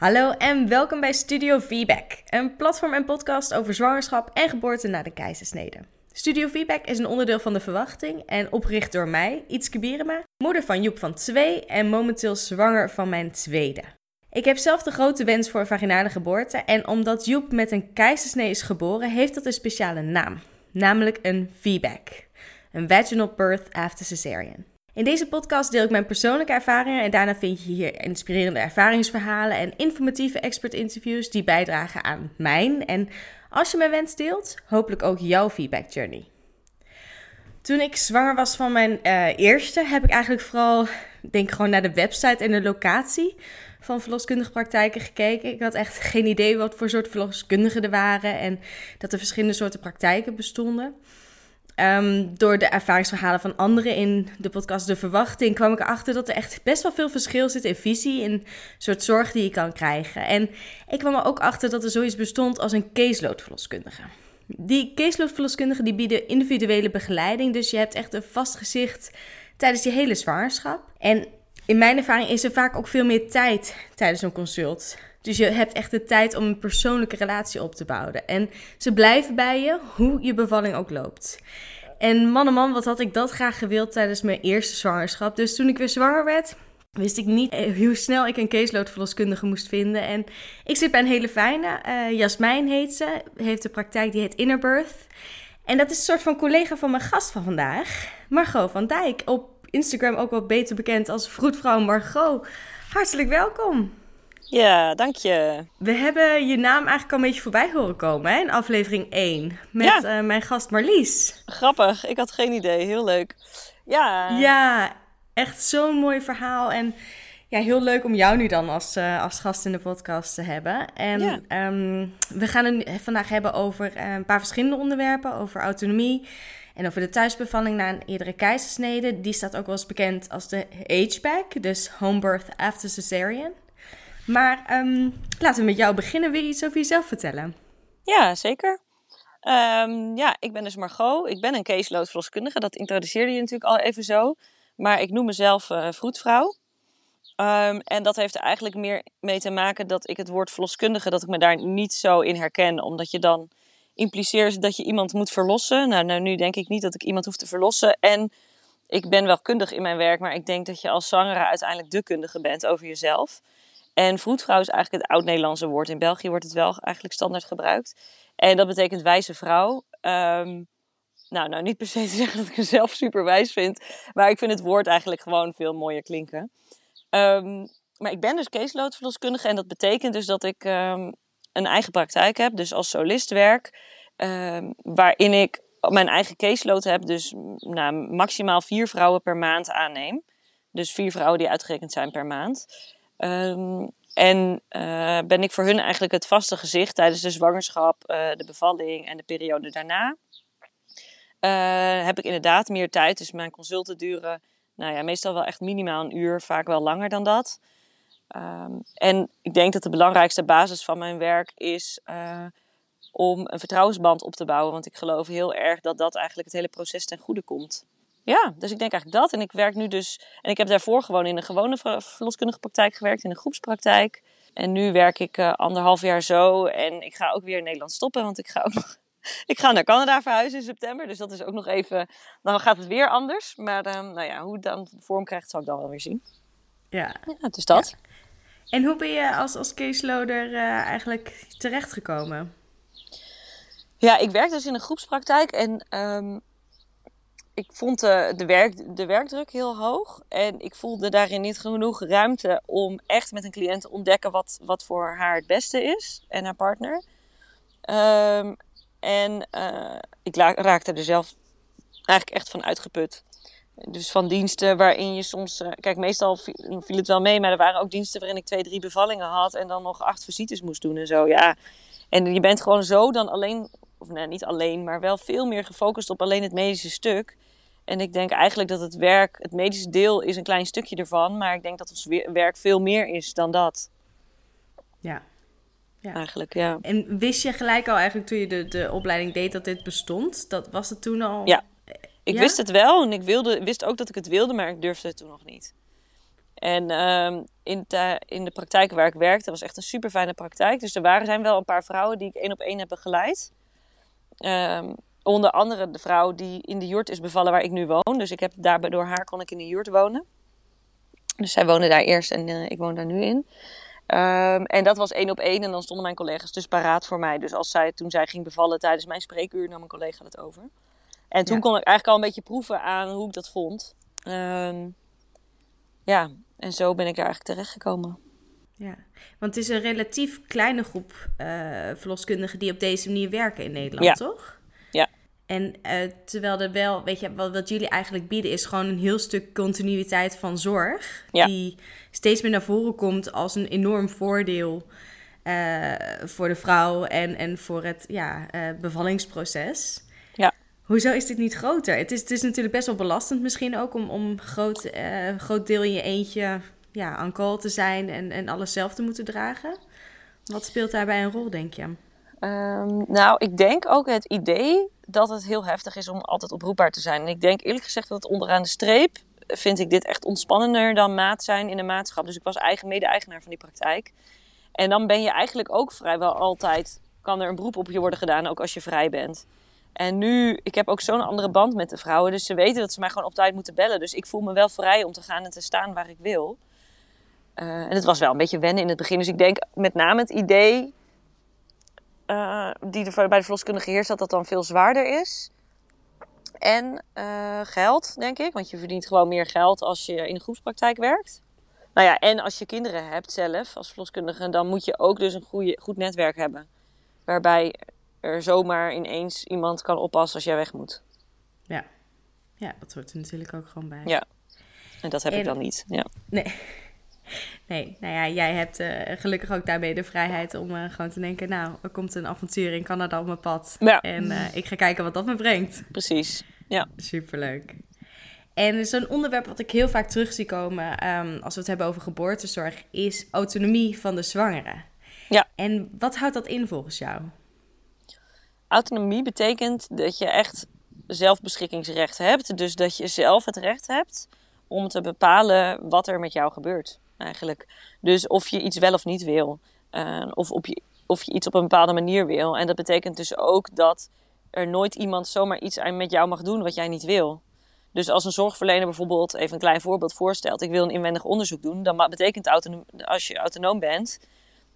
Hallo en welkom bij Studio Feedback, een platform en podcast over zwangerschap en geboorte na de keizersnede. Studio Feedback is een onderdeel van de verwachting en opgericht door mij, Ietske Bierema, moeder van Joep van 2 en momenteel zwanger van mijn tweede. Ik heb zelf de grote wens voor een vaginale geboorte en omdat Joep met een keizersnee is geboren, heeft dat een speciale naam, namelijk een VBAC, een vaginal birth after cesarean. In deze podcast deel ik mijn persoonlijke ervaringen en daarna vind je hier inspirerende ervaringsverhalen en informatieve expert-interviews die bijdragen aan mijn en, als je mijn wens deelt, hopelijk ook jouw feedback journey. Toen ik zwanger was van mijn uh, eerste, heb ik eigenlijk vooral, denk gewoon naar de website en de locatie van verloskundige praktijken gekeken. Ik had echt geen idee wat voor soort verloskundigen er waren en dat er verschillende soorten praktijken bestonden. Um, door de ervaringsverhalen van anderen in de podcast De Verwachting kwam ik erachter dat er echt best wel veel verschil zit in visie en soort zorg die je kan krijgen. En ik kwam er ook achter dat er zoiets bestond als een caseload-verloskundige. Die caseload-verloskundigen die bieden individuele begeleiding, dus je hebt echt een vast gezicht tijdens je hele zwangerschap. En in mijn ervaring is er vaak ook veel meer tijd tijdens een consult. Dus je hebt echt de tijd om een persoonlijke relatie op te bouwen. En ze blijven bij je, hoe je bevalling ook loopt. En man en man, wat had ik dat graag gewild tijdens mijn eerste zwangerschap. Dus toen ik weer zwanger werd, wist ik niet eh, hoe snel ik een caseload moest vinden. En ik zit bij een hele fijne. Uh, Jasmijn heet ze. Heeft de praktijk die heet Innerbirth. En dat is een soort van collega van mijn gast van vandaag. Margot van Dijk. Op Instagram ook wel beter bekend als vroedvrouw Margot. Hartelijk welkom. Ja, dank je. We hebben je naam eigenlijk al een beetje voorbij horen komen hè, in aflevering 1 met eh, mijn gast Marlies. Grappig, ik had geen idee. Heel leuk. Ja, ja echt zo'n mooi verhaal. En ja, heel leuk om jou nu dan als, uh, als gast in de podcast te hebben. En ja. Ehm, we gaan het vandaag hebben over eh, een paar verschillende onderwerpen. Over autonomie en over de thuisbevalling na een eerdere keizersnede. Die staat ook wel eens bekend als de H-back, dus home birth after cesarean. Maar um, laten we met jou beginnen. Je iets over jezelf vertellen? Ja, zeker. Um, ja, ik ben dus Margot. Ik ben een caseload verloskundige. Dat introduceerde je natuurlijk al even zo. Maar ik noem mezelf uh, vroedvrouw. Um, en dat heeft er eigenlijk meer mee te maken dat ik het woord verloskundige, dat ik me daar niet zo in herken. Omdat je dan impliceert dat je iemand moet verlossen. Nou, nou, nu denk ik niet dat ik iemand hoef te verlossen. En ik ben wel kundig in mijn werk, maar ik denk dat je als zwangere uiteindelijk de kundige bent over jezelf. En vroedvrouw is eigenlijk het oud-Nederlandse woord. In België wordt het wel eigenlijk standaard gebruikt. En dat betekent wijze vrouw. Um, nou, nou, niet per se te zeggen dat ik mezelf super wijs vind. Maar ik vind het woord eigenlijk gewoon veel mooier klinken. Um, maar ik ben dus caseloadverloskundige. En dat betekent dus dat ik um, een eigen praktijk heb. Dus als solist werk. waarin ik mijn eigen caseload heb. Dus nou, maximaal vier vrouwen per maand aanneem. Dus vier vrouwen die uitgerekend zijn per maand. Um, en uh, ben ik voor hun eigenlijk het vaste gezicht tijdens de zwangerschap, uh, de bevalling en de periode daarna. Uh, heb ik inderdaad meer tijd, dus mijn consulten duren nou ja, meestal wel echt minimaal een uur, vaak wel langer dan dat. Um, en ik denk dat de belangrijkste basis van mijn werk is om een vertrouwensband op te bouwen. Want ik geloof heel erg dat dat eigenlijk het hele proces ten goede komt. Ja, dus ik denk eigenlijk dat. En ik werk nu dus. En ik heb daarvoor gewoon in een gewone verloskundige praktijk gewerkt, in een groepspraktijk. En nu werk ik uh, anderhalf jaar zo. En ik ga ook weer in Nederland stoppen, want ik ga ook nog. Ik ga naar Canada verhuizen in september. Dus dat is ook nog even. Dan gaat het weer anders. Maar uh, nou ja, hoe het dan vorm krijgt, zal ik dan wel weer zien. Ja. ja dus dat. Ja. En hoe ben je als, als caseloader uh, eigenlijk terechtgekomen? Ja, ik werk dus in een groepspraktijk. En um, ik vond de, de, werk, de werkdruk heel hoog. En ik voelde daarin niet genoeg ruimte om echt met een cliënt te ontdekken wat, wat voor haar het beste is. En haar partner. Um, en uh, ik raakte er zelf eigenlijk echt van uitgeput. Dus van diensten waarin je soms. Uh, kijk, meestal viel, het wel mee, maar er waren ook diensten waarin ik twee, drie bevallingen had. En dan nog acht visites moest doen en zo. Ja. En je bent gewoon zo dan alleen. Of nee, niet alleen, maar wel veel meer gefocust op alleen het medische stuk. En ik denk eigenlijk dat het werk, het medische deel is een klein stukje ervan. Maar ik denk dat ons werk veel meer is dan dat. Ja. ja. Eigenlijk, ja. En wist je gelijk al eigenlijk toen je de, de opleiding deed dat dit bestond? Dat, was het toen al? Ja. Ik wist het wel en ik wilde, wist ook dat ik het wilde, maar ik durfde het toen nog niet. En um, in, de, in de praktijk waar ik werkte, was echt een super fijne praktijk. Dus er waren, zijn wel een paar vrouwen die ik één op één heb begeleid. Um, onder andere de vrouw die in de jurt is bevallen waar ik nu woon. Dus ik heb daar, door haar kon ik in de jurt wonen. Dus zij woonde daar eerst en uh, ik woon daar nu in. Um, en dat was één op één en dan stonden mijn collega's dus paraat voor mij. Dus als zij, toen zij ging bevallen tijdens mijn spreekuur, nam mijn collega het over. En toen ja. kon ik eigenlijk al een beetje proeven aan hoe ik dat vond. Um, ja, en zo ben ik daar eigenlijk terechtgekomen. Ja, want het is een relatief kleine groep uh, verloskundigen die op deze manier werken in Nederland, ja. toch? En uh, terwijl er wel, weet je, wat, wat, jullie eigenlijk bieden is gewoon een heel stuk continuïteit van zorg. Ja. Die steeds meer naar voren komt als een enorm voordeel uh, voor de vrouw en, en voor het ja, bevallingsproces. Ja. Hoezo is dit niet groter? Het is, het is natuurlijk best wel belastend misschien ook om, om groot, groot deel in je eentje ja, aan call te zijn en, en alles zelf te moeten dragen. Wat speelt daarbij een rol, denk je? Um, nou, ik denk ook het idee dat het heel heftig is om altijd oproepbaar te zijn. En ik denk eerlijk gezegd dat onderaan de streep vind ik dit echt ontspannender dan maat zijn in een maatschap. Dus ik was eigen mede-eigenaar van die praktijk. En dan ben je eigenlijk ook vrijwel altijd, kan er een beroep op je worden gedaan, ook als je vrij bent. En nu, ik heb ook zo'n andere band met de vrouwen. Dus ze weten dat ze mij gewoon op tijd moeten bellen. Dus ik voel me wel vrij om te gaan en te staan waar ik wil. Uh, en het was wel een beetje wennen in het begin. Dus ik denk met name het idee uh, die er bij de verloskundige heerst, dat dat dan veel zwaarder is. En uh, geld, denk ik. Want je verdient gewoon meer geld als je in de groepspraktijk werkt. Nou ja, en als je kinderen hebt zelf als verloskundige, dan moet je ook dus een goede, goed netwerk hebben. Waarbij er zomaar ineens iemand kan oppassen als jij weg moet. Ja, ja dat hoort er natuurlijk ook gewoon bij. Ja, en dat heb en... ik dan niet. Ja. Nee. Nee, nou ja, jij hebt uh, gelukkig ook daarmee de vrijheid om uh, gewoon te denken... nou, er komt een avontuur in Canada op mijn pad. Ja. En uh, ik ga kijken wat dat me brengt. Precies, ja. Superleuk. En zo'n onderwerp wat ik heel vaak terug zie komen... Um, als we het hebben over geboortezorg... is autonomie van de zwangere. Ja. En wat houdt dat in volgens jou? Autonomie betekent dat je echt zelfbeschikkingsrecht hebt. Dus dat je zelf het recht hebt om te bepalen wat er met jou gebeurt. Eigenlijk. Dus of je iets wel of niet wil. Uh, of, op je, of je iets op een bepaalde manier wil. En dat betekent dus ook dat er nooit iemand zomaar iets met jou mag doen wat jij niet wil. Dus als een zorgverlener bijvoorbeeld, even een klein voorbeeld voorstelt, ik wil een inwendig onderzoek doen, dan betekent autonoom, als je autonoom bent,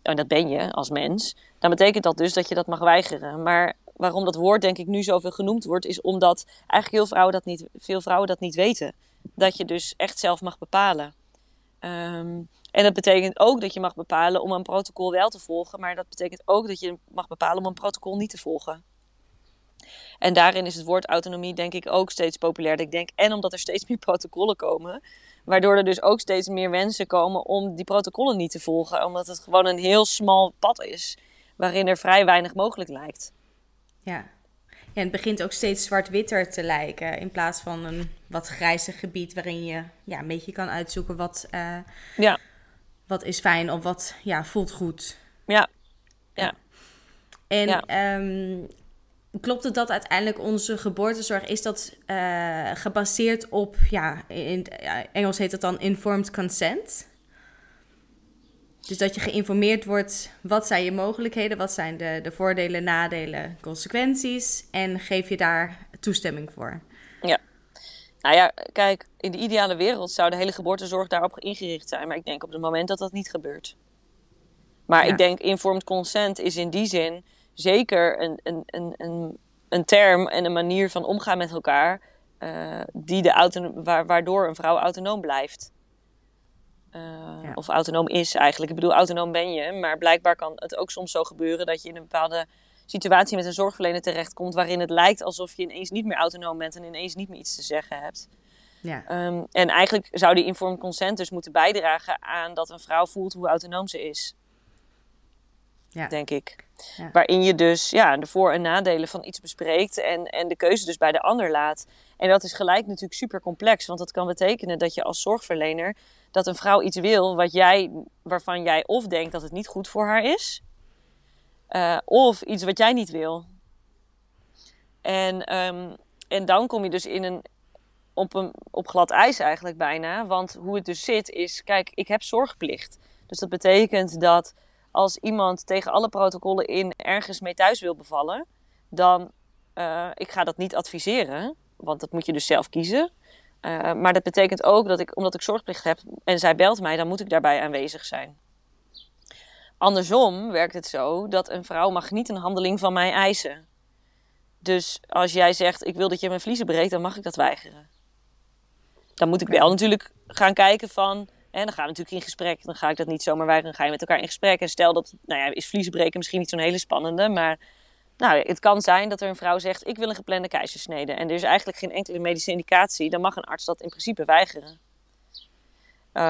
en dat ben je als mens, dan betekent dat dus dat je dat mag weigeren. Maar waarom dat woord denk ik nu zoveel genoemd wordt, is omdat eigenlijk heel vrouwen dat niet, veel vrouwen dat niet weten. Dat je dus echt zelf mag bepalen. Um, en dat betekent ook dat je mag bepalen om een protocol wel te volgen, maar dat betekent ook dat je mag bepalen om een protocol niet te volgen. En daarin is het woord autonomie denk ik ook steeds populairder. Ik denk, en omdat er steeds meer protocollen komen, waardoor er dus ook steeds meer mensen komen om die protocollen niet te volgen, omdat het gewoon een heel smal pad is, waarin er vrij weinig mogelijk lijkt. Ja, ja, het begint ook steeds zwart-witter te lijken. In plaats van een wat grijzig gebied waarin je ja, een beetje kan uitzoeken wat, uh, ja. wat is fijn of wat ja, voelt goed. Ja. ja. En ja. Um, klopt het dat uiteindelijk onze geboortezorg is dat uh, gebaseerd op, ja, in Engels heet dat dan informed consent? Dus dat je geïnformeerd wordt, wat zijn je mogelijkheden, wat zijn de, de voordelen, nadelen, consequenties en geef je daar toestemming voor. Ja. Nou ja, kijk, in de ideale wereld zou de hele geboortezorg daarop ingericht zijn, maar ik denk op het moment dat dat niet gebeurt. Maar ja. ik denk informed consent is in die zin zeker een, een, een, een, een term en een manier van omgaan met elkaar uh, die de auto, waardoor een vrouw autonoom blijft. Uh, ja. Of autonoom is eigenlijk. Ik bedoel, autonoom ben je, maar blijkbaar kan het ook soms zo gebeuren dat je in een bepaalde situatie met een zorgverlener terechtkomt waarin het lijkt alsof je ineens niet meer autonoom bent en ineens niet meer iets te zeggen hebt. Ja. Um, en eigenlijk zou die informed consent dus moeten bijdragen aan dat een vrouw voelt hoe autonoom ze is. Ja. Denk ik. Ja. Waarin je dus ja, de voor- en nadelen van iets bespreekt en, en de keuze dus bij de ander laat. En dat is gelijk natuurlijk super complex, want dat kan betekenen dat je als zorgverlener dat een vrouw iets wil wat jij, waarvan jij of denkt dat het niet goed voor haar is, uh, of iets wat jij niet wil. En, um, en dan kom je dus in een, op, een, op glad ijs eigenlijk bijna. Want hoe het dus zit is, kijk, ik heb zorgplicht. Dus dat betekent dat als iemand tegen alle protocollen in ergens mee thuis wil bevallen, dan uh, ik ga dat niet adviseren, want dat moet je dus zelf kiezen. Uh, maar dat betekent ook dat ik, omdat ik zorgplicht heb en zij belt mij, dan moet ik daarbij aanwezig zijn. Andersom werkt het zo dat een vrouw mag niet een handeling van mij eisen. Dus als jij zegt, ik wil dat je mijn vliezen breekt, dan mag ik dat weigeren. Dan moet ik wel natuurlijk gaan kijken van, en dan gaan we natuurlijk in gesprek. Dan ga ik dat niet zomaar weigeren, dan ga je met elkaar in gesprek. En stel dat, nou ja, is vliezen breken misschien niet zo'n hele spannende, maar nou, het kan zijn dat er een vrouw zegt: Ik wil een geplande keizersnede. En er is eigenlijk geen enkele medische indicatie. Dan mag een arts dat in principe weigeren. Uh,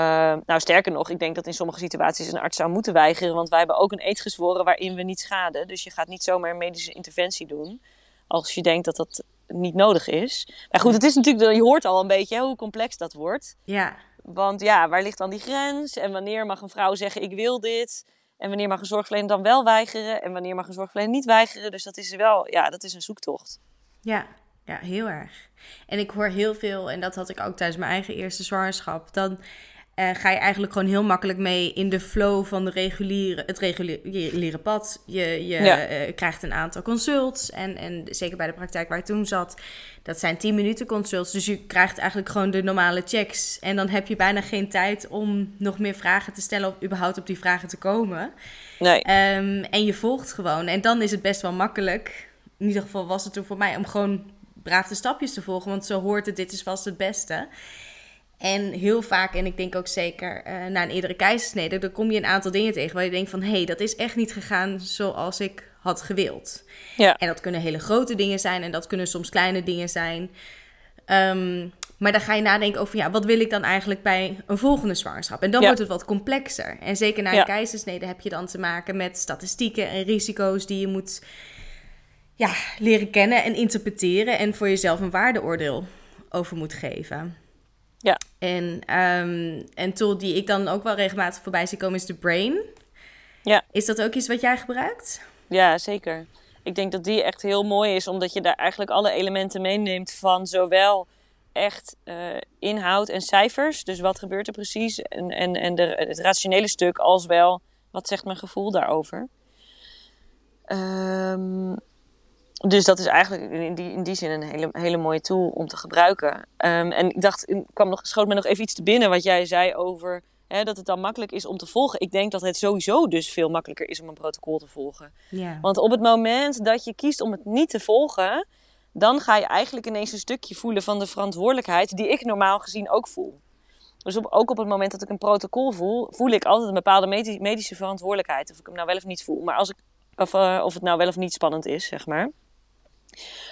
nou, sterker nog, ik denk dat in sommige situaties een arts zou moeten weigeren. Want wij hebben ook een eet gezworen waarin we niet schaden. Dus je gaat niet zomaar een medische interventie doen. Als je denkt dat dat niet nodig is. Maar goed, het is natuurlijk, je hoort al een beetje hoe complex dat wordt. Ja. Want ja, waar ligt dan die grens? En wanneer mag een vrouw zeggen: Ik wil dit? En wanneer mag een zorgverlener dan wel weigeren? En wanneer mag een zorgverlener niet weigeren? Dus dat is wel, ja, dat is een zoektocht. Ja, ja, heel erg. En ik hoor heel veel, en dat had ik ook tijdens mijn eigen eerste zwangerschap. Dan uh, ga je eigenlijk gewoon heel makkelijk mee in de flow van de reguliere, het reguliere pad. Je, je uh, krijgt een aantal consults. En, en zeker bij de praktijk waar ik toen zat, dat zijn 10 minuten consults. Dus je krijgt eigenlijk gewoon de normale checks. En dan heb je bijna geen tijd om nog meer vragen te stellen of überhaupt op die vragen te komen. Nee. Um, en je volgt gewoon. En dan is het best wel makkelijk. In ieder geval was het toen voor mij om gewoon braaf de stapjes te volgen. Want zo hoort het, dit is vast het beste. En heel vaak, en ik denk ook zeker uh, na een eerdere keizersnede, dan kom je een aantal dingen tegen waar je denkt van hé, hey, dat is echt niet gegaan zoals ik had gewild. Ja. En dat kunnen hele grote dingen zijn en dat kunnen soms kleine dingen zijn. Um, maar dan ga je nadenken over, ja, wat wil ik dan eigenlijk bij een volgende zwangerschap? En dan Ja. wordt het wat complexer. En zeker na een Ja. keizersnede heb je dan te maken met statistieken en risico's die je moet ja, leren kennen en interpreteren. En voor jezelf een waardeoordeel over moet geven. Ja. En um, een tool die ik dan ook wel regelmatig voorbij zie komen is de Brain. Ja. Is dat ook iets wat jij gebruikt? Ja, zeker. Ik denk dat die echt heel mooi is, omdat je daar eigenlijk alle elementen meeneemt van zowel echt uh, inhoud en cijfers. Dus wat gebeurt er precies? En, en, en de, het rationele stuk, als wel wat zegt mijn gevoel daarover. Um, dus dat is eigenlijk in die, in die zin een hele, hele mooie tool om te gebruiken. Um, en ik dacht, ik kwam nog, schoot me nog even iets te binnen wat jij zei over hè, dat het dan makkelijk is om te volgen. Ik denk dat het sowieso dus veel makkelijker is om een protocol te volgen. Want op het moment dat je kiest om het niet te volgen, dan ga je eigenlijk ineens een stukje voelen van de verantwoordelijkheid die ik normaal gezien ook voel. Dus op, ook op het moment dat ik een protocol voel, voel ik altijd een bepaalde medische verantwoordelijkheid. Of ik hem nou wel of niet voel. Maar als ik, of, uh, of het nou wel of niet spannend is, zeg maar.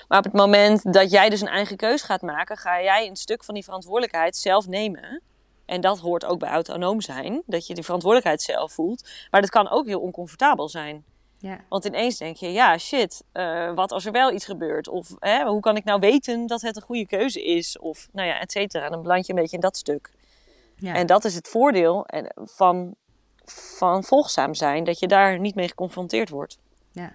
Maar op het moment dat jij dus een eigen keus gaat maken, ga jij een stuk van die verantwoordelijkheid zelf nemen. En dat hoort ook bij autonoom zijn, dat je die verantwoordelijkheid zelf voelt. Maar dat kan ook heel oncomfortabel zijn. Ja. Want ineens denk je, ja shit, uh, wat als er wel iets gebeurt? Of hè, hoe kan ik nou weten dat het een goede keuze is? Of nou ja, et cetera. Dan beland je een beetje in dat stuk. Ja. En dat is het voordeel van, van volgzaam zijn, dat je daar niet mee geconfronteerd wordt. Ja.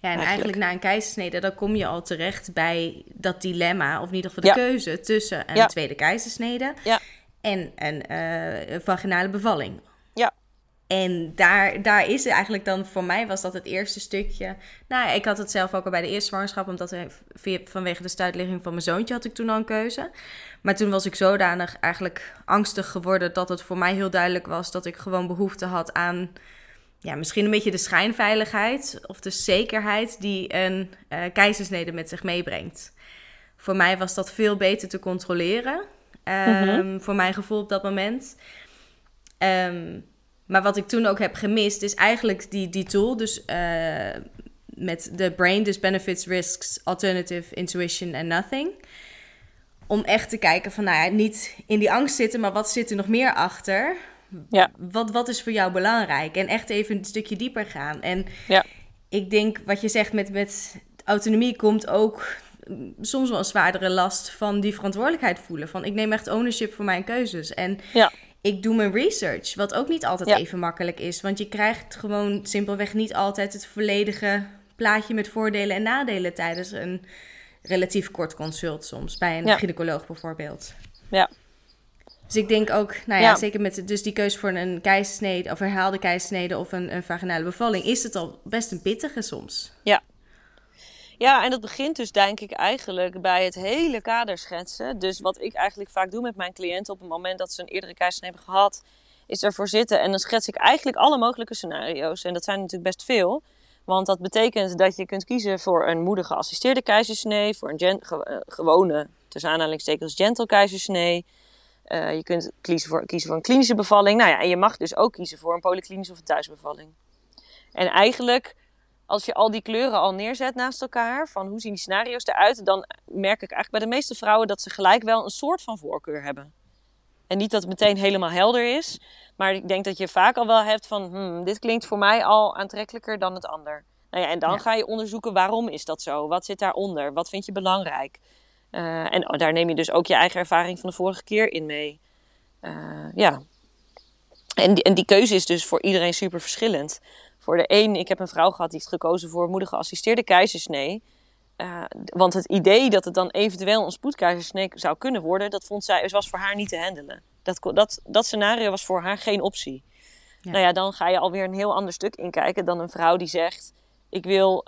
Ja, en eigenlijk na een keizersnede, dan kom je al terecht bij dat dilemma, of in ieder geval de Ja. keuze tussen een Ja. tweede keizersnede Ja. en een eh, vaginale bevalling. Ja. En daar, daar is het eigenlijk dan, voor mij was dat het eerste stukje. Nou, ik had het zelf ook al bij de eerste zwangerschap, omdat vanwege de stuitligging van mijn zoontje had ik toen al een keuze. Maar toen was ik zodanig eigenlijk angstig geworden dat het voor mij heel duidelijk was dat ik gewoon behoefte had aan ja, misschien een beetje de schijnveiligheid of de zekerheid die een eh keizersnede met zich meebrengt. Voor mij was dat veel beter te controleren, ehm, voor mijn gevoel op dat moment. Ehm, maar wat ik toen ook heb gemist, is eigenlijk die, die tool. Dus eh, met de brain, dus benefits, risks, alternative, intuition en nothing. Om echt te kijken van, nou ja, niet in die angst zitten, maar wat zit er nog meer achter? Ja. Wat, wat is voor jou belangrijk? En echt even een stukje dieper gaan. En Ja. ik denk, wat je zegt met, met autonomie komt ook soms wel een zwaardere last van die verantwoordelijkheid voelen. Van ik neem echt ownership voor mijn keuzes. En Ja. ik doe mijn research, wat ook niet altijd Ja. even makkelijk is. Want je krijgt gewoon simpelweg niet altijd het volledige plaatje met voordelen en nadelen tijdens een relatief kort consult soms. Bij een Ja. gynaecoloog bijvoorbeeld. Ja. Dus ik denk ook, nou ja, Ja. zeker met dus die keuze voor een keizersnede of herhaalde keizersnede of een, een vaginale bevalling, is het al best een pittige soms. Ja, en dat begint dus denk ik eigenlijk bij het hele kader schetsen. Dus wat ik eigenlijk vaak doe met mijn cliënten op het moment dat ze een eerdere keizersnede hebben gehad, is ervoor zitten. En dan schets ik eigenlijk alle mogelijke scenario's. En dat zijn natuurlijk best veel. Want dat betekent dat je kunt kiezen voor een moeder geassisteerde keizersnee, voor een gen- ge- eh, gewone, tussen aanhalingstekens, gentle keizersnee. Eh, je kunt kiezen voor, kiezen voor een klinische bevalling. Nou ja, en je mag dus ook kiezen voor een polyklinische of een thuisbevalling. En eigenlijk, als je al die kleuren al neerzet naast elkaar, van hoe zien die scenario's eruit, dan merk ik eigenlijk bij de meeste vrouwen dat ze gelijk wel een soort van voorkeur hebben. En niet dat het meteen helemaal helder is, maar ik denk dat je vaak al wel hebt van, hmm, dit klinkt voor mij al aantrekkelijker dan het ander. Nou ja, en dan Ja. ga je onderzoeken waarom is dat zo? Wat zit daaronder? Wat vind je belangrijk? Eh, en daar neem je dus ook je eigen ervaring van de vorige keer in mee. Eh, ja. En die, en die keuze is dus voor iedereen super verschillend. Voor de een, ik heb een vrouw gehad die heeft gekozen voor moeder geassisteerde keizersnee. Eh, want het idee dat het dan eventueel een spoedkeizersnee zou kunnen worden, dat vond zij, was voor haar niet te handelen. Dat, dat, dat scenario was voor haar geen optie. Ja. Nou ja, dan ga je alweer een heel ander stuk inkijken dan een vrouw die zegt: Ik wil,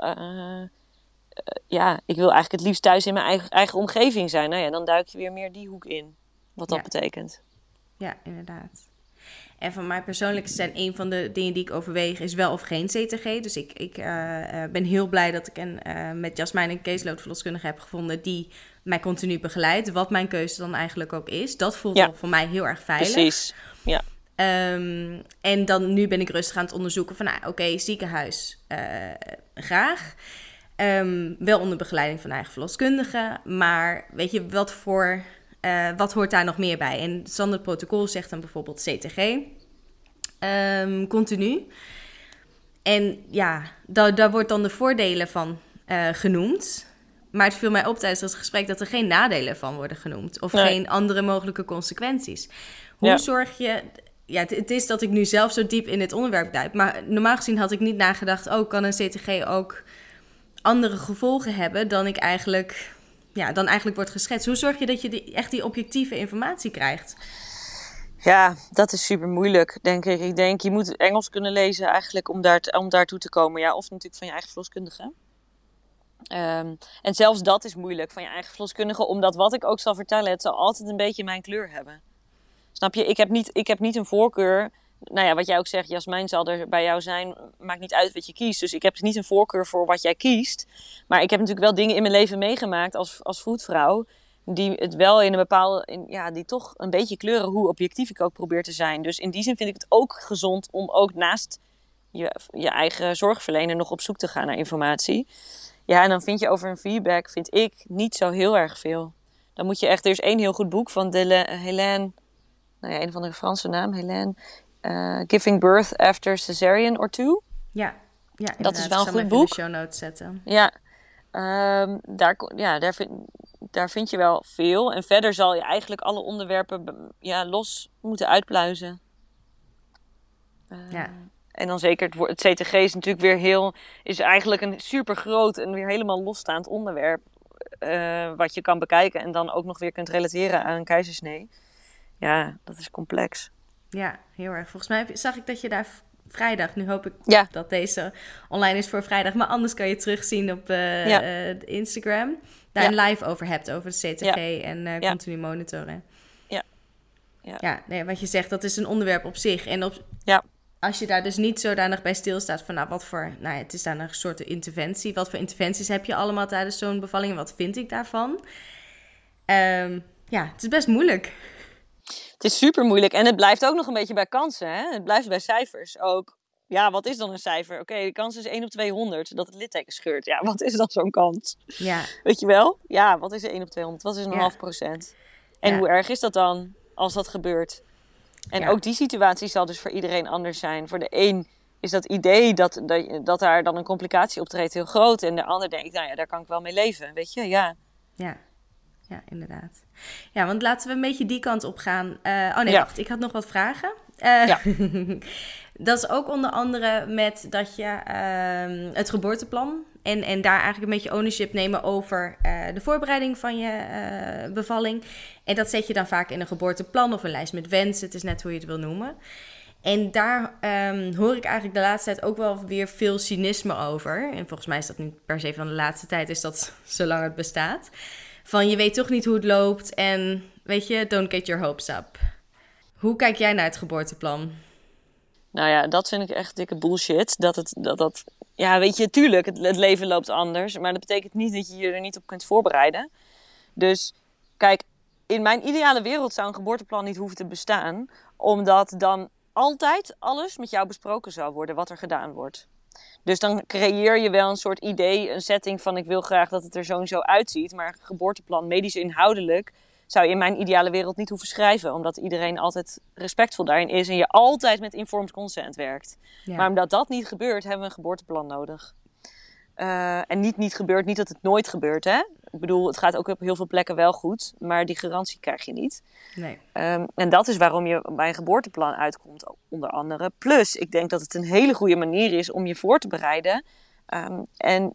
ja, ik wil eigenlijk het liefst thuis in mijn eigen, eigen omgeving zijn. Nou ja, dan duik je weer meer die hoek in. Wat dat Ja. betekent. Ja, inderdaad. En van mij persoonlijk zijn een van de dingen die ik overweeg is wel of geen CTG. Dus ik, ik eh, eh, ben heel blij dat ik een, eh, met Jasmijn een caseload-verloskundige heb gevonden die mij continu begeleidt. Wat mijn keuze dan eigenlijk ook is. Dat voelt Ja. voor mij heel erg veilig. Precies. Ja. Ehm, en dan nu ben ik rustig aan het onderzoeken van, nou, oké, ziekenhuis, eh, graag. Ehm, wel onder begeleiding van eigen verloskundige. Maar weet je, wat voor, eh, wat hoort daar nog meer bij? En het standaard protocol zegt dan bijvoorbeeld CTG, ehm, continu. En ja, daar, daar wordt dan de voordelen van eh, genoemd. Maar het viel mij op tijdens dat gesprek dat er geen nadelen van worden genoemd. Of Nee. geen andere mogelijke consequenties. Hoe Ja. zorg je... Ja, het, het is dat ik nu zelf zo diep in dit onderwerp duik. Maar normaal gezien had ik niet nagedacht... oh, kan een CTG ook andere gevolgen hebben... dan ik eigenlijk, ja, dan eigenlijk wordt geschetst. Hoe zorg je dat je die, echt die objectieve informatie krijgt? Ja, dat is super moeilijk, denk ik. Ik denk, je moet Engels kunnen lezen eigenlijk om, daar om daartoe te komen. Ja, of natuurlijk van je eigen verloskundige. Ehm, en zelfs dat is moeilijk van je eigen verloskundige, omdat wat ik ook zal vertellen, het zal altijd een beetje mijn kleur hebben. Snap je? Ik heb niet, ik heb niet een voorkeur. Nou ja, wat jij ook zegt, Jasmijn zal er bij jou zijn. Maakt niet uit wat je kiest. Dus ik heb niet een voorkeur voor wat jij kiest. Maar ik heb natuurlijk wel dingen in mijn leven meegemaakt als, als voetvrouw. Die het wel in een bepaalde. In, ja, die toch een beetje kleuren hoe objectief ik ook probeer te zijn. Dus in die zin vind ik het ook gezond om ook naast je, je eigen zorgverlener nog op zoek te gaan naar informatie. Ja, en dan vind je over een feedback, vind ik, niet zo heel erg veel. Dan moet je echt, er is één heel goed boek van Hélène, nou ja, een van de Franse naam, Hélène, Giving Birth After Cesarean or Two. Ja, ja Dat is wel een goed boek. de show notes zetten. Ja, ehm, daar, ja daar, vind, daar vind je wel veel. En verder zal je eigenlijk alle onderwerpen ja, los moeten uitpluizen. Eh, Ja. En dan zeker het, het CTG is natuurlijk weer heel, is eigenlijk een super groot en weer helemaal losstaand onderwerp. eh, wat je kan bekijken en dan ook nog weer kunt relateren aan een keizersnee. Ja, dat is complex. Ja, heel erg. Volgens mij zag ik dat je daar vrijdag, nu hoop ik Ja. dat deze online is voor vrijdag, maar anders kan je terugzien op eh, Ja. eh, Instagram. Daar Ja. een live over hebt, over het CTG en eh, continu monitoren. Ja. Ja. Ja, nee, wat je zegt, dat is een onderwerp op zich. En op, Ja. als je daar dus niet zodanig bij stilstaat van, nou, wat voor, nou het is daar een soort interventie. Wat voor interventies heb je allemaal tijdens zo'n bevalling en wat vind ik daarvan? Ehm, ja, het is best moeilijk. Het is super moeilijk en het blijft ook nog een beetje bij kansen. Hè? Het blijft bij cijfers ook. Ja, wat is dan een cijfer? Oké, de kans is 1 op 200 dat het litteken scheurt. Ja, wat is dan zo'n kans? Ja, Weet je wel? Ja, wat is er 1 op 200? Wat is een Ja. half procent? En Ja. hoe erg is dat dan als dat gebeurt? En Ja. ook die situatie zal dus voor iedereen anders zijn. Voor de een is dat idee dat, dat, dat daar dan een complicatie optreedt heel groot. En de ander denkt, nou ja, daar kan ik wel mee leven. Weet je, ja. Ja, ja, inderdaad. Ja, want laten we een beetje die kant op gaan. Eh, oh nee, Ja. wacht, ik had nog wat vragen. Eh, Ja. dat is ook onder andere met dat je ehm, het geboorteplan En, en daar eigenlijk een beetje ownership nemen over eh, de voorbereiding van je bevalling. En dat zet je dan vaak in een geboorteplan of een lijst met wensen. Het is net hoe je het wil noemen. En daar ehm, hoor ik eigenlijk de laatste tijd ook wel weer veel cynisme over. En volgens mij is dat niet per se van de laatste tijd, is dat zolang het bestaat. Van je weet toch niet hoe het loopt en weet je, don't get your hopes up. Hoe kijk jij naar het geboorteplan? Nou ja, dat vind ik echt dikke bullshit. Dat het, dat, dat, ja, weet je, tuurlijk, het, het leven loopt anders. Maar dat betekent niet dat je je er niet op kunt voorbereiden. Dus kijk, in mijn ideale wereld zou een geboorteplan niet hoeven te bestaan. Omdat dan altijd alles met jou besproken zou worden wat er gedaan wordt. Dus dan creëer je wel een soort idee, een setting van ik wil graag dat het er zo en zo uitziet. Maar geboorteplan, medisch inhoudelijk, zou je in mijn ideale wereld niet hoeven schrijven. Omdat iedereen altijd respectvol daarin is en je altijd met informed consent werkt. Maar omdat dat niet gebeurt, hebben we een geboorteplan nodig. Uh, en niet niet gebeurt, niet dat het nooit gebeurt. Hè? Ik bedoel, het gaat ook op heel veel plekken wel goed, maar die garantie krijg je niet. Nee. Um, en dat is waarom je bij een geboorteplan uitkomt, onder andere. Plus, ik denk dat het een hele goede manier is om je voor te bereiden. Um, en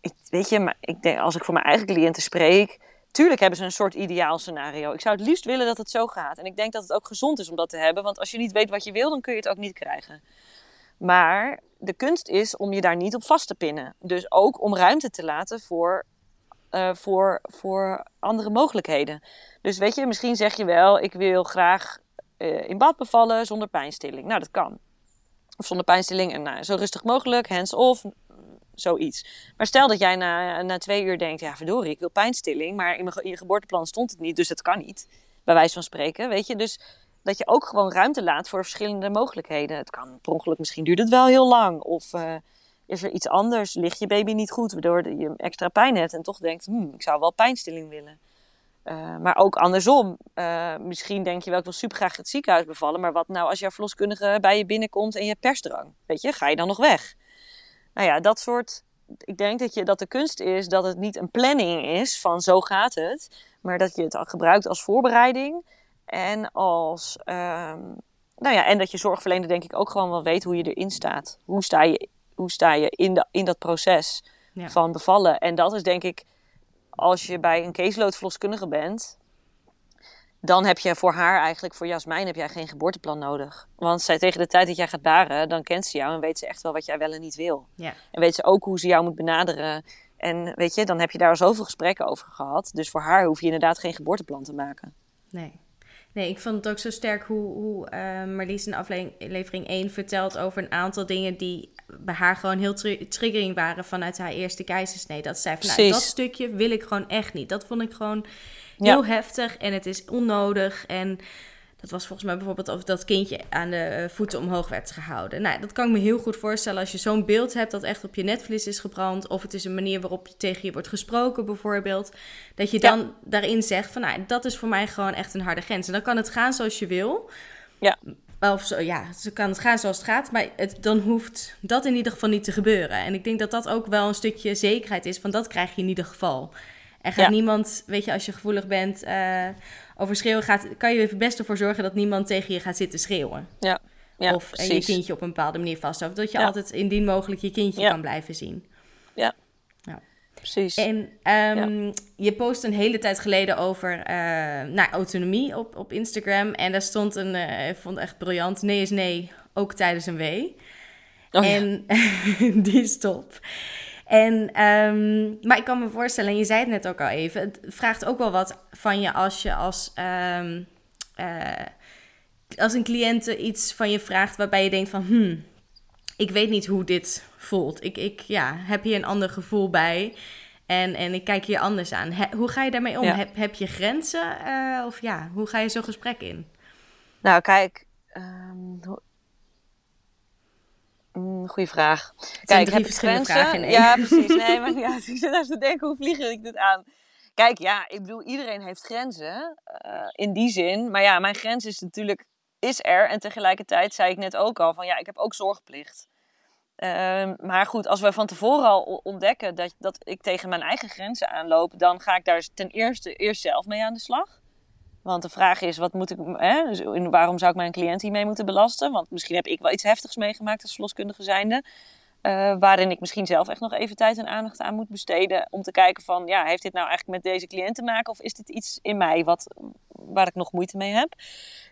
ik, weet je, maar ik denk, als ik voor mijn eigen cliënten spreek, tuurlijk hebben ze een soort ideaal scenario. Ik zou het liefst willen dat het zo gaat. En ik denk dat het ook gezond is om dat te hebben, want als je niet weet wat je wil, dan kun je het ook niet krijgen. Maar de kunst is om je daar niet op vast te pinnen. Dus ook om ruimte te laten voor, uh, voor, voor andere mogelijkheden. Dus weet je, misschien zeg je wel: ik wil graag uh, in bad bevallen zonder pijnstilling. Nou, dat kan. Of zonder pijnstilling en nou, zo rustig mogelijk, hands-off, zoiets. Maar stel dat jij na, na twee uur denkt: ja, verdorie, ik wil pijnstilling, maar in, mijn, in je geboorteplan stond het niet, dus dat kan niet. Bij wijze van spreken, weet je. Dus dat je ook gewoon ruimte laat voor verschillende mogelijkheden. Het kan per ongeluk, misschien duurt het wel heel lang. Of uh, is er iets anders? Ligt je baby niet goed, waardoor je extra pijn hebt en toch denkt, hmm, ik zou wel pijnstilling willen. Uh, maar ook andersom. Uh, misschien denk je wel, ik wil super graag het ziekenhuis bevallen. Maar wat nou als jouw verloskundige bij je binnenkomt en je hebt persdrang? Weet je, ga je dan nog weg? Nou ja, dat soort... Ik denk dat, je, dat de kunst is dat het niet een planning is van zo gaat het. Maar dat je het gebruikt als voorbereiding. En, als, um, nou ja, en dat je zorgverlener denk ik ook gewoon wel weet hoe je erin staat. Hoe sta je, hoe sta je in, de, in dat proces ja. van bevallen? En dat is denk ik, als je bij een caseload bent, dan heb je voor haar eigenlijk, voor Jasmijn, heb jij geen geboorteplan nodig. Want zij, tegen de tijd dat jij gaat baren, dan kent ze jou en weet ze echt wel wat jij wel en niet wil. Ja. En weet ze ook hoe ze jou moet benaderen. En weet je, dan heb je daar zoveel gesprekken over gehad. Dus voor haar hoef je inderdaad geen geboorteplan te maken. Nee. Nee, ik vond het ook zo sterk hoe, hoe uh, Marlies in aflevering 1 vertelt over een aantal dingen die bij haar gewoon heel tri triggering waren vanuit haar eerste keizersnee. Dat zei van, nou, dat stukje wil ik gewoon echt niet. Dat vond ik gewoon heel ja. heftig en het is onnodig en dat was volgens mij bijvoorbeeld of dat kindje aan de eh, voeten omhoog werd gehouden. Nou, dat kan ik me heel goed voorstellen als je zo'n beeld hebt dat echt op je netvlies is gebrand. Of het is een manier waarop je tegen je wordt gesproken, bijvoorbeeld. Dat je dan ja. daarin zegt van, nou, dat is voor mij gewoon echt een harde grens. En dan kan het gaan zoals je wil. Ja. Of zo, ja, ze kan het gaan zoals het gaat, maar het, dan hoeft dat in ieder geval niet te gebeuren. En ik denk dat dat ook wel een stukje zekerheid is, van dat krijg je in ieder geval. Er gaat ja. niemand, weet je, als je gevoelig bent uh, over schreeuwen, gaat, kan je er best ervoor zorgen dat niemand tegen je gaat zitten schreeuwen. Ja. ja of en je kindje op een bepaalde manier vasthoudt. Dat je ja. altijd indien mogelijk je kindje kan blijven zien. Ja. ja. Precies. En um, je post een hele tijd geleden over uh, nou, autonomie op, op Instagram. En daar stond een, uh, ik vond het echt briljant, nee is nee, ook tijdens een wee. Oh, en die is top. En, um, maar ik kan me voorstellen, en je zei het net ook al even, het vraagt ook wel wat van je als je als, um, uh, als een cliënt iets van je vraagt waarbij je denkt van, hmm, ik weet niet hoe dit voelt. Ik, ik ja, heb hier een ander gevoel bij en, en ik kijk hier anders aan. He, hoe ga je daarmee om? Ja. Heb, heb je grenzen uh, of ja, hoe ga je zo'n gesprek in? Nou, kijk, um, Mm, goeie vraag. Kijk, heb verschillende vragen in één. Ja, precies. Nee, maar ja, ik zit even te denken, hoe vlieg ik dit aan? Kijk, ja, ik bedoel, iedereen heeft grenzen. Uh, in die zin. Maar ja, mijn grens is natuurlijk, is er. En tegelijkertijd zei ik net ook al, van ja, ik heb ook zorgplicht. Uh, maar goed, als we van tevoren al ontdekken dat, dat ik tegen mijn eigen grenzen aanloop, dan ga ik daar ten eerste eerst zelf mee aan de slag. Want de vraag is, wat moet ik, hè, waarom zou ik mijn cliënt hiermee moeten belasten? Want misschien heb ik wel iets heftigs meegemaakt als verloskundige zijnde. Uh, waarin ik misschien zelf echt nog even tijd en aandacht aan moet besteden. Om te kijken van, ja, heeft dit nou eigenlijk met deze cliënt te maken? Of is dit iets in mij wat, waar ik nog moeite mee heb?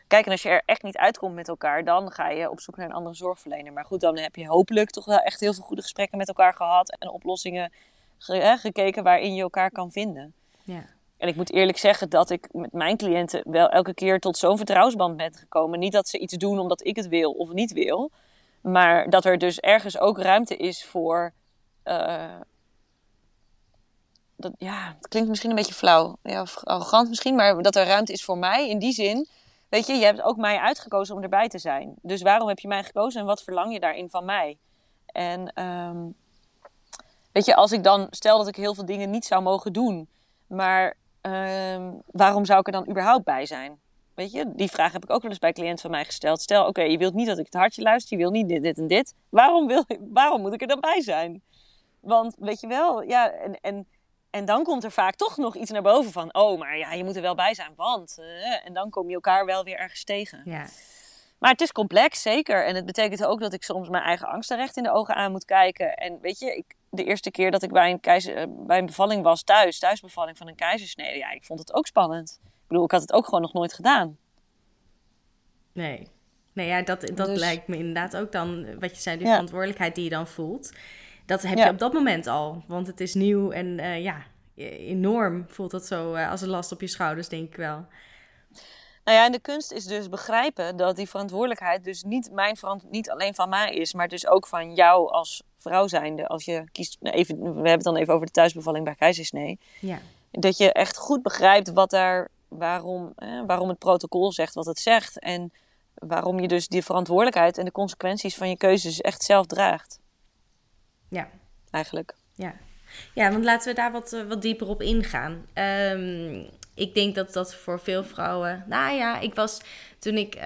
Kijk, en als je er echt niet uitkomt met elkaar, dan ga je op zoek naar een andere zorgverlener. Maar goed, dan heb je hopelijk toch wel echt heel veel goede gesprekken met elkaar gehad. En oplossingen gekeken waarin je elkaar kan vinden. Ja. En ik moet eerlijk zeggen dat ik met mijn cliënten wel elke keer tot zo'n vertrouwensband ben gekomen. Niet dat ze iets doen omdat ik het wil of niet wil. Maar dat er dus ergens ook ruimte is voor. Uh, dat, ja, het klinkt misschien een beetje flauw. Ja, arrogant misschien. Maar dat er ruimte is voor mij. In die zin. Weet je, je hebt ook mij uitgekozen om erbij te zijn. Dus waarom heb je mij gekozen en wat verlang je daarin van mij? En um, weet je, als ik dan stel dat ik heel veel dingen niet zou mogen doen. Maar um, waarom zou ik er dan überhaupt bij zijn? Weet je, die vraag heb ik ook wel eens bij cliënten van mij gesteld. Stel, oké, je wilt niet dat ik het hartje luister, je wilt niet dit, en dit. Waarom, wil, waarom moet ik er dan bij zijn? Want weet je wel, ja, en, en, en dan komt er vaak toch nog iets naar boven van, oh, maar ja, je moet er wel bij zijn, want. Uh, en dan kom je elkaar wel weer ergens tegen. Ja. Maar het is complex, zeker. En het betekent ook dat ik soms mijn eigen angsten recht in de ogen aan moet kijken. En weet je, ik, de eerste keer dat ik bij een, keizer, eh, bij een bevalling was thuis, thuisbevalling van een keizersnede, ja, ik vond het ook spannend. Ik bedoel, ik had het ook gewoon nog nooit gedaan. Nee. Nee, ja, dat, dat dus... lijkt me inderdaad ook dan, wat je zei, die verantwoordelijkheid die je dan voelt. Dat heb je op dat moment al, want het is nieuw en uh, ja, enorm voelt dat zo uh, als een last op je schouders, denk ik wel. Nou ja, en de kunst is dus begrijpen dat die verantwoordelijkheid dus niet, mijn verant niet alleen van mij is, maar dus ook van jou als vrouw zijnde. Als je kiest, nou even, we hebben het dan even over de thuisbevalling bij keizersnee. Ja. Dat je echt goed begrijpt wat daar, waarom, waarom het protocol zegt wat het zegt. En waarom je dus die verantwoordelijkheid en de consequenties van je keuzes echt zelf draagt. Ja. Eigenlijk. Ja. Ja, want laten we daar wat, eh, wat dieper op ingaan. Um, ik denk dat dat voor veel vrouwen. Nou ja, ik was toen ik uh,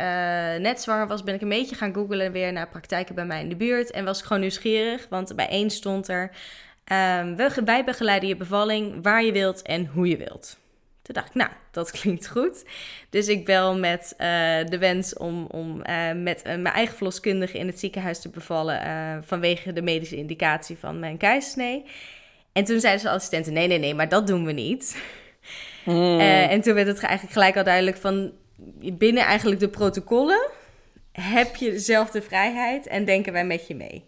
net zwanger was, ben ik een beetje gaan googlen weer naar praktijken bij mij in de buurt. En was gewoon nieuwsgierig, want bij één stond er: um, wij begeleiden je bevalling waar je wilt en hoe je wilt. Toen dacht ik, nou, dat klinkt goed. Dus ik bel met uh, de wens om, om uh, met mijn eigen verloskundige in het ziekenhuis te bevallen. vanwege de medische indicatie van mijn keizersnee. En toen zeiden ze assistenten: nee, nee, nee, maar dat doen we niet. Hmm. Uh, en toen werd het eigenlijk gelijk al duidelijk van binnen eigenlijk de protocollen heb je dezelfde vrijheid en denken wij met je mee.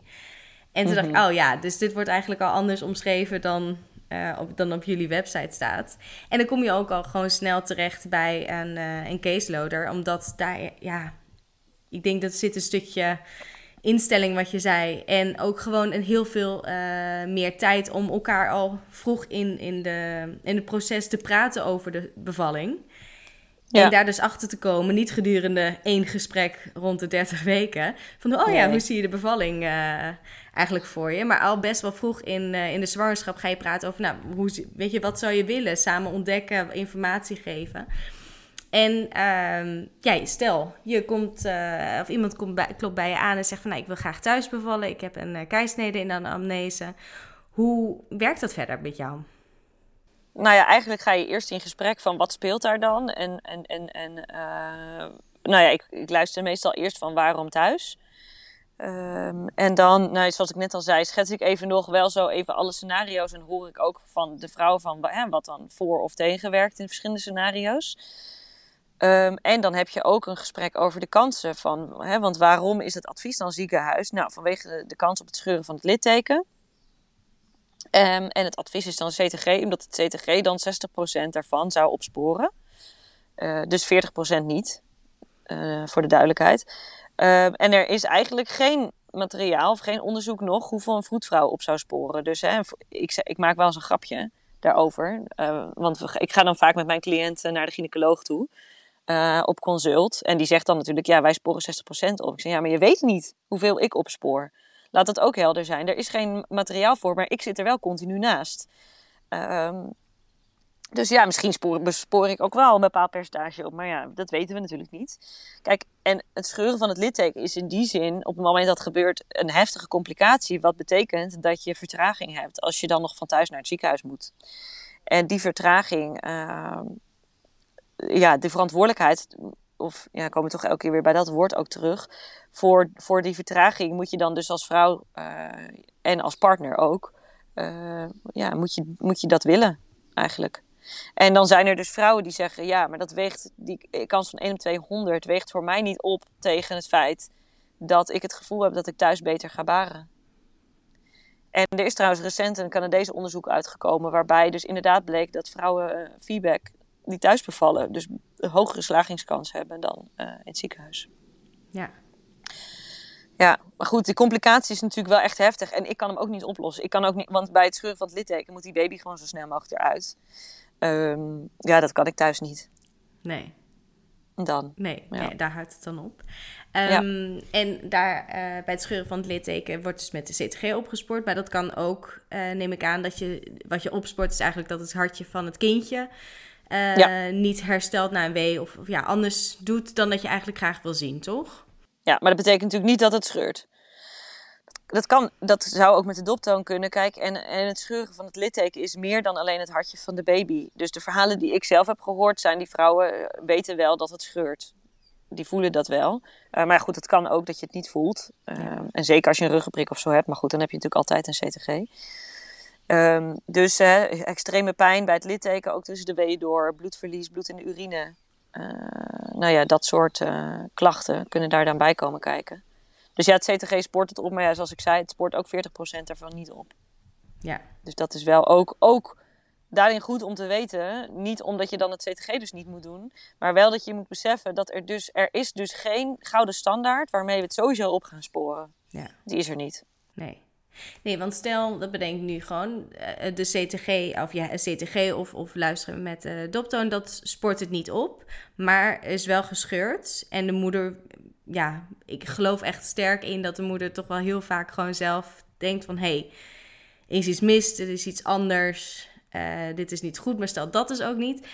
En toen dacht ik, mhm. oh ja, dus dit wordt eigenlijk al anders omschreven dan, uh, op, dan op jullie website staat. En dan kom je ook al gewoon snel terecht bij een, uh, een caseloader, omdat daar, ja, ik denk dat zit een stukje instelling wat je zei. En ook gewoon een heel veel uh, meer tijd om elkaar al vroeg in, in, de, in het proces te praten over de bevalling. Ja. En daar dus achter te komen, niet gedurende één gesprek rond de 30 weken. Van, oh ja, hoe zie je de bevalling uh, eigenlijk voor je? Maar al best wel vroeg in, uh, in de zwangerschap ga je praten over, nou, hoe, weet je, wat zou je willen? Samen ontdekken, informatie geven. En um, ja, stel, je komt, uh, of iemand komt klopt bij je aan en zegt van nou, ik wil graag thuis bevallen. Ik heb een uh, keisnede in de amnese. Hoe werkt dat verder met jou? Nou ja, eigenlijk ga je eerst in gesprek van wat speelt daar dan? En, en, en, en uh, nou ja, ik, ik luister meestal eerst van waarom thuis. Um, en dan, nou, zoals ik net al zei, schets ik even nog wel zo even alle scenario's. En hoor ik ook van de vrouw van hè, wat dan voor of tegen werkt in verschillende scenario's. Um, en dan heb je ook een gesprek over de kansen van, hè, want waarom is het advies dan ziekenhuis? Nou, vanwege de, kans op het scheuren van het litteken. Um, en het advies is dan CTG, omdat het CTG dan 60% daarvan zou opsporen. Uh, dus 40% niet, uh, voor de duidelijkheid. Uh, en er is eigenlijk geen materiaal of geen onderzoek nog hoeveel een vroedvrouw op zou sporen. Dus hè, ik, ik maak wel eens een grapje daarover. want ik ga dan vaak met mijn cliënten naar de gynaecoloog toe. Uh, op consult. En die zegt dan natuurlijk, ja, wij sporen 60% op. Ik zeg, ja, maar je weet niet hoeveel ik opspoor. Laat dat ook helder zijn. Er is geen materiaal voor, maar ik zit er wel continu naast. Um, dus ja, misschien spoor, spoor ik ook wel een bepaald percentage op. Maar ja, dat weten we natuurlijk niet. Kijk, en het scheuren van het litteken is in die zin, op het moment dat het gebeurt, een heftige complicatie. Wat betekent dat je vertraging hebt als je dan nog van thuis naar het ziekenhuis moet. En die vertraging, uh, ja, de verantwoordelijkheid of ja, komen toch elke keer weer bij dat woord ook terug. Voor, voor die vertraging moet je dan dus als vrouw eh, en als partner ook, uh, ja, moet je, moet je dat willen eigenlijk. En dan zijn er dus vrouwen die zeggen, ja, maar dat weegt, die kans van 1 op 200 weegt voor mij niet op tegen het feit dat ik het gevoel heb dat ik thuis beter ga baren. En er is trouwens recent een Canadese onderzoek uitgekomen waarbij dus inderdaad bleek dat vrouwen feedback die thuis bevallen, dus een hogere slagingskans hebben dan uh, in het ziekenhuis. Ja. Ja, maar goed, die complicatie is natuurlijk wel echt heftig. En ik kan hem ook niet oplossen. Ik kan ook niet, want bij het scheuren van het litteken moet die baby gewoon zo snel mogelijk eruit. Um, ja, dat kan ik thuis niet. Nee. Dan. Nee, nee daar houdt het dan op. Um, En daar uh, bij het scheuren van het litteken wordt dus met de CTG opgespoord. Maar dat kan ook, uh, neem ik aan, dat je wat je opspoort is eigenlijk dat het hartje van het kindje uh, ja. niet herstelt na een wee of, of, ja, anders doet dan dat je eigenlijk graag wil zien, toch? Ja, maar dat betekent natuurlijk niet dat het scheurt. Dat, kan, dat zou ook met de doptoon kunnen. Kijk, en, en het scheuren van het litteken is meer dan alleen het hartje van de baby. Dus de verhalen die ik zelf heb gehoord zijn, die vrouwen weten wel dat het scheurt. Die voelen dat wel. Uh, maar goed, het kan ook dat je het niet voelt. Uh, ja. En zeker als je een ruggenprik of zo hebt. Maar goed, dan heb je natuurlijk altijd een CTG. Um, dus extreme pijn bij het litteken, ook tussen de weeën door, bloedverlies, bloed in de urine. Uh, nou ja, dat soort uh, klachten kunnen daar dan bij komen kijken. Dus ja, het CTG spoort het op, maar ja, zoals ik zei, het spoort ook 40% ervan niet op. Ja. Dus dat is wel ook, ook daarin goed om te weten. Niet omdat je dan het CTG dus niet moet doen, maar wel dat je moet beseffen dat er dus, er is dus geen gouden standaard waarmee we het sowieso op gaan sporen. Ja. Die is er niet. Nee. Nee, want stel, dat bedenk nu gewoon, de CTG of ja, CTG of, of luisteren met uh, doptoon, dat sport het niet op, maar is wel gescheurd. En de moeder, ja, ik geloof echt sterk in dat de moeder toch wel heel vaak gewoon zelf denkt van, hé, hey, is iets mis, er is iets anders, dit is niet goed, maar stel dat is ook niet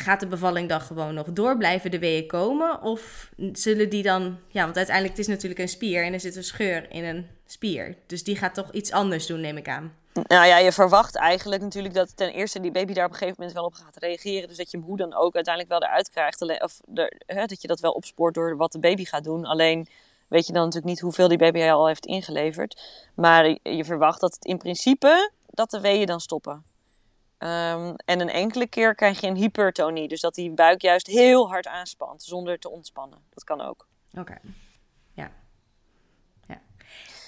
gaat de bevalling dan gewoon nog door? Blijven de weeën komen? Of zullen die dan... Ja, want uiteindelijk het is natuurlijk een spier en er zit een scheur in een spier. Dus die gaat toch iets anders doen, neem ik aan. Nou ja, je verwacht eigenlijk natuurlijk dat ten eerste die baby daar op een gegeven moment wel op gaat reageren. Dus dat je hem hoe dan ook uiteindelijk wel eruit krijgt. Of hè, dat je dat wel opspoort door wat de baby gaat doen. Alleen weet je dan natuurlijk niet hoeveel die baby al heeft ingeleverd. Maar je verwacht dat het in principe dat de weeën dan stoppen. Um, en een enkele keer krijg je een hypertonie. Dus dat die buik juist heel hard aanspant zonder te ontspannen. Dat kan ook. Oké. Okay. Ja. ja.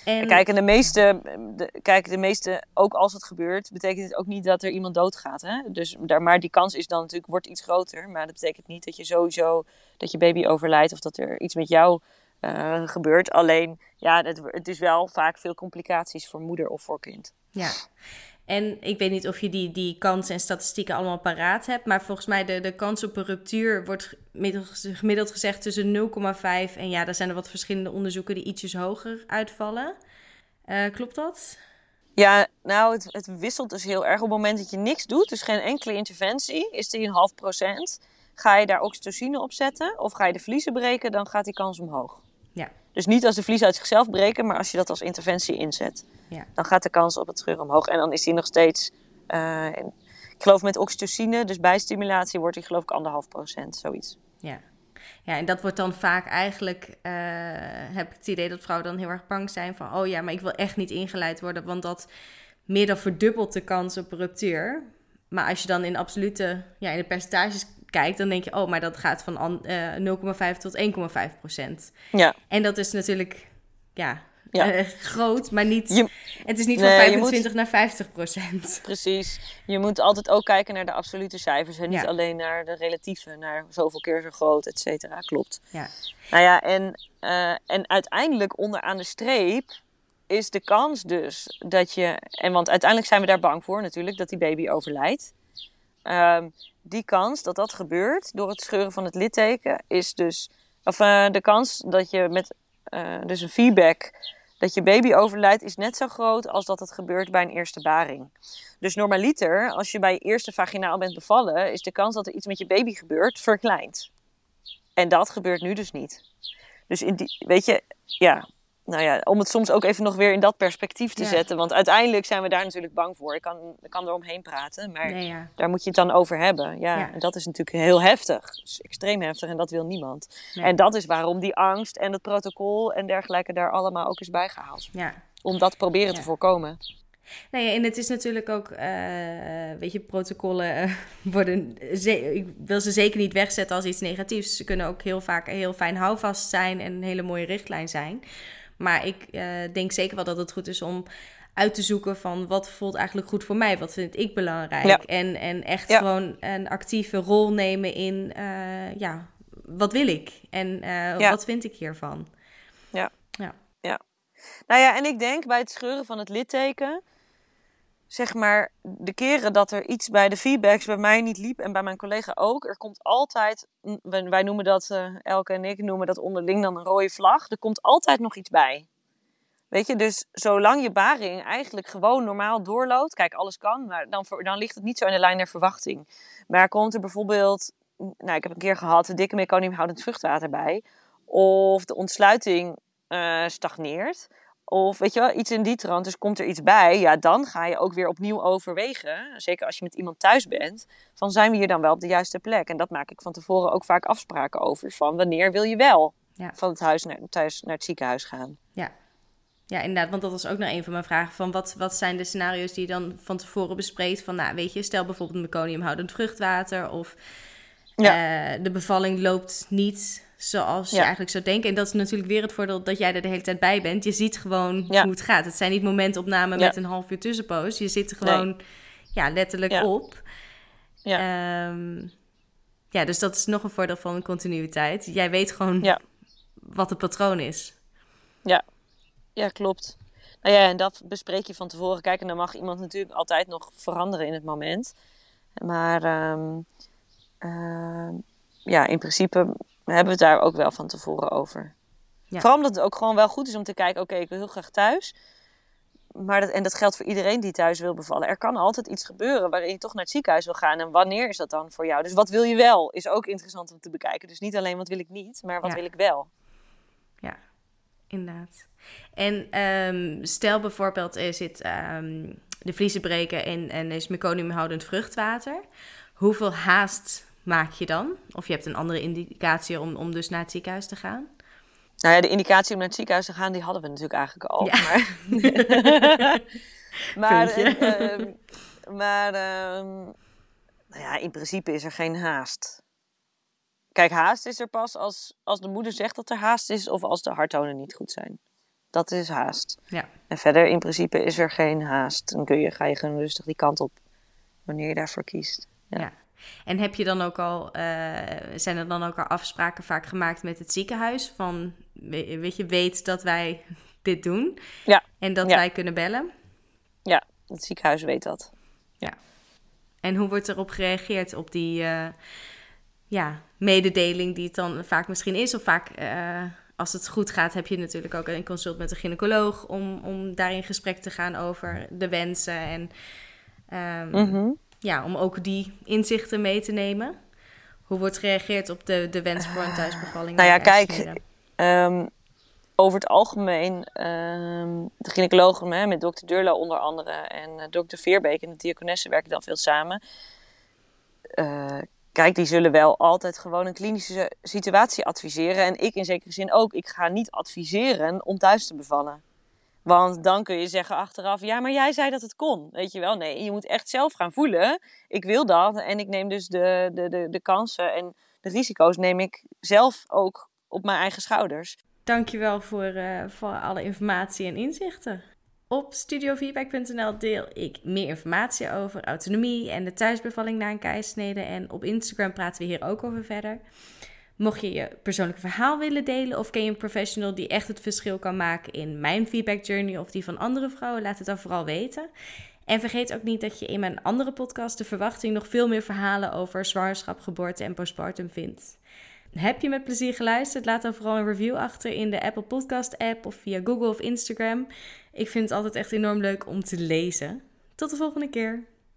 En... Kijk, en de meeste, de, kijk, de meeste, ook als het gebeurt, betekent het ook niet dat er iemand doodgaat. Hè? Dus daar, maar die kans is dan natuurlijk, wordt iets groter. Maar dat betekent niet dat je sowieso, dat je baby overlijdt of dat er iets met jou uh, gebeurt. Alleen, ja, het, het is wel vaak veel complicaties voor moeder of voor kind. Ja. En ik weet niet of je die, die kansen en statistieken allemaal paraat hebt. Maar volgens mij de, de kans op een ruptuur wordt gemiddeld gezegd tussen 0,5 en ja, er zijn er wat verschillende onderzoeken die ietsjes hoger uitvallen. Uh, klopt dat? Ja, nou, het, het, wisselt dus heel erg. Op het moment dat je niks doet, dus geen enkele interventie, is die een half procent. Ga je daar oxytocine op zetten of ga je de vliezen breken, dan gaat die kans omhoog. Ja. Dus niet als de vliezen uit zichzelf breken, maar als je dat als interventie inzet. Ja. Dan gaat de kans op het scheuren omhoog. En dan is die nog steeds, uh, ik geloof met oxytocine, dus bij stimulatie wordt die geloof ik anderhalf procent, zoiets. Ja. Ja, en dat wordt dan vaak eigenlijk, uh, heb ik het idee dat vrouwen dan heel erg bang zijn van, oh ja, maar ik wil echt niet ingeleid worden, want dat meer dan verdubbelt de kans op ruptuur. Maar als je dan in absolute, ja, in de percentages kijkt, dan denk je, oh, maar dat gaat van uh, 0,5 tot 1,5 procent. Ja. En dat is natuurlijk, ja, ja. Uh, groot, maar niet. Je, het is niet van nee, 25 moet, naar 50 procent. Precies. Je moet altijd ook kijken naar de absolute cijfers en niet alleen naar de relatieve, naar zoveel keer zo groot, et cetera. Klopt. Ja. Nou ja, en, eh, en uiteindelijk onderaan de streep is de kans dus dat je. En want uiteindelijk zijn we daar bang voor natuurlijk, dat die baby overlijdt. Ehm, die kans dat dat gebeurt door het scheuren van het litteken is dus. Of eh, de kans dat je met eh, dus een feedback dat je baby overlijdt is net zo groot als dat het gebeurt bij een eerste baring. Dus normaliter, als je bij je eerste vaginaal bent bevallen, is de kans dat er iets met je baby gebeurt verkleind. En dat gebeurt nu dus niet. Dus in die, weet je, ja, nou ja, om het soms ook even nog weer in dat perspectief te Ja. zetten. Want uiteindelijk zijn we daar natuurlijk bang voor. Ik kan, ik kan er omheen praten, maar Nee, ja. daar moet je het dan over hebben. Ja, Ja. en dat is natuurlijk heel heftig. Extreem heftig en dat wil niemand. Nee. En dat is waarom die angst en het protocol en dergelijke daar allemaal ook is bijgehaald. ja. Om dat proberen te voorkomen. Nou ja, en het is natuurlijk ook, eh, weet je, protocollen eh, worden, ik wil ze zeker niet wegzetten als iets negatiefs. Ze kunnen ook heel vaak heel fijn houvast zijn en een hele mooie richtlijn zijn. Maar ik eh, denk zeker wel dat het goed is om uit te zoeken van wat voelt eigenlijk goed voor mij, wat vind ik belangrijk. Ja. En, en echt Ja. gewoon een actieve rol nemen in, eh, ja, wat wil ik en eh, Ja. wat vind ik hiervan. Nou ja, en ik denk bij het scheuren van het litteken, zeg maar, de keren dat er iets bij de feedbacks bij mij niet liep en bij mijn collega ook, er komt altijd, wij noemen dat, eh, Elke en ik noemen dat onderling dan een rode vlag, er komt altijd nog iets bij. Weet je, dus zolang je baring eigenlijk gewoon normaal doorloopt, kijk, alles kan, maar dan, dan ligt het niet zo in de lijn der verwachting. Maar komt er bijvoorbeeld, nou, ik heb een keer gehad, een dikke meconiumhoudend vruchtwater bij, of de ontsluiting eh, stagneert. Of weet je wel, iets in die trant, dus komt er iets bij, ja, dan ga je ook weer opnieuw overwegen. Zeker als je met iemand thuis bent, van zijn we hier dan wel op de juiste plek? En dat maak ik van tevoren ook vaak afspraken over. Van wanneer wil je wel Ja. van het huis naar, thuis naar het ziekenhuis gaan? Ja, inderdaad, want dat was ook nog een van mijn vragen. Van wat, wat zijn de scenario's die je dan van tevoren bespreekt? Van, nou, weet je, stel bijvoorbeeld meconiumhoudend vruchtwater... of eh, de bevalling loopt niet zoals je Ja. eigenlijk zou denken. En dat is natuurlijk weer het voordeel dat jij er de hele tijd bij bent. Je ziet gewoon Ja. hoe het gaat. Het zijn niet momentopnamen Ja. met een half uur tussenpoos. Je zit er gewoon ja, letterlijk Ja. op. Ja. Ehm, ja, dus dat is nog een voordeel van continuïteit. Jij weet gewoon Ja. wat het patroon is. Ja, klopt. Nou ja, en dat bespreek je van tevoren. Kijk, en dan mag iemand natuurlijk altijd nog veranderen in het moment. Maar ehm, ehm, ja, in principe hebben we het daar ook wel van tevoren over. Ja. Vooral omdat het ook gewoon wel goed is om te kijken, oké, ik wil heel graag thuis. Maar dat, en dat geldt voor iedereen die thuis wil bevallen. Er kan altijd iets gebeuren waarin je toch naar het ziekenhuis wil gaan. En wanneer is dat dan voor jou? Dus wat wil je wel, is ook interessant om te bekijken. Dus niet alleen wat wil ik niet, maar wat Ja. wil ik wel. Ja, inderdaad. En ehm, stel bijvoorbeeld er zit ehm, de vliezen breken en, en is meconiumhoudend vruchtwater. Hoeveel haast maak je dan? Of je hebt een andere indicatie om, om dus naar het ziekenhuis te gaan? Nou ja, de indicatie om naar het ziekenhuis te gaan, die hadden we natuurlijk eigenlijk al. Ja. Maar, maar, Puntje. ehm, maar ehm, nou ja, in principe is er geen haast. Kijk, haast is er pas als, als de moeder zegt dat er haast is of als de harttonen niet goed zijn. Dat is haast. Ja. En verder, in principe, is er geen haast. Dan kun je, ga je gewoon rustig die kant op wanneer je daarvoor kiest. Ja. Ja. En heb je dan ook al, eh, zijn er dan ook al afspraken vaak gemaakt met het ziekenhuis? Van, we- weet je, weet dat wij dit doen Ja. en dat Ja. wij kunnen bellen? Ja, het ziekenhuis weet dat. En hoe wordt erop gereageerd op die eh, ja, mededeling die het dan vaak misschien is? Of vaak, eh, als het goed gaat, heb je natuurlijk ook een consult met een gynaecoloog om, om daar in gesprek te gaan over de wensen. En ehm, Mhm. Ja, om ook die inzichten mee te nemen. Hoe wordt gereageerd op de, de wens voor een thuisbevalling? nou ja, kijk? Ehm, over het algemeen, ehm, de gynaecologen hè, met dokter Durla onder andere en eh, dokter Veerbeek en de diakonesse werken dan veel samen. Eh, kijk, die zullen wel altijd gewoon een klinische situatie adviseren. En ik in zekere zin ook. Ik ga niet adviseren om thuis te bevallen. Want dan kun je zeggen achteraf, ja, maar jij zei dat het kon. Weet je wel, nee, je moet echt zelf gaan voelen. Ik wil dat en ik neem dus de, de, de, de kansen en de risico's neem ik zelf ook op mijn eigen schouders. Dankjewel voor, eh, voor alle informatie en inzichten. Op studiofeedback.nl deel ik meer informatie over autonomie en de thuisbevalling na een keizersnede. En op Instagram praten we hier ook over verder. Mocht je je persoonlijke verhaal willen delen of ken je een professional die echt het verschil kan maken in mijn feedback journey of die van andere vrouwen, laat het dan vooral weten. En vergeet ook niet dat je in mijn andere podcast, De Verwachting, nog veel meer verhalen over zwangerschap, geboorte en postpartum vindt. Heb je met plezier geluisterd? Laat dan vooral een review achter in de Apple Podcast app of via Google of Instagram. Ik vind het altijd echt enorm leuk om te lezen. Tot de volgende keer.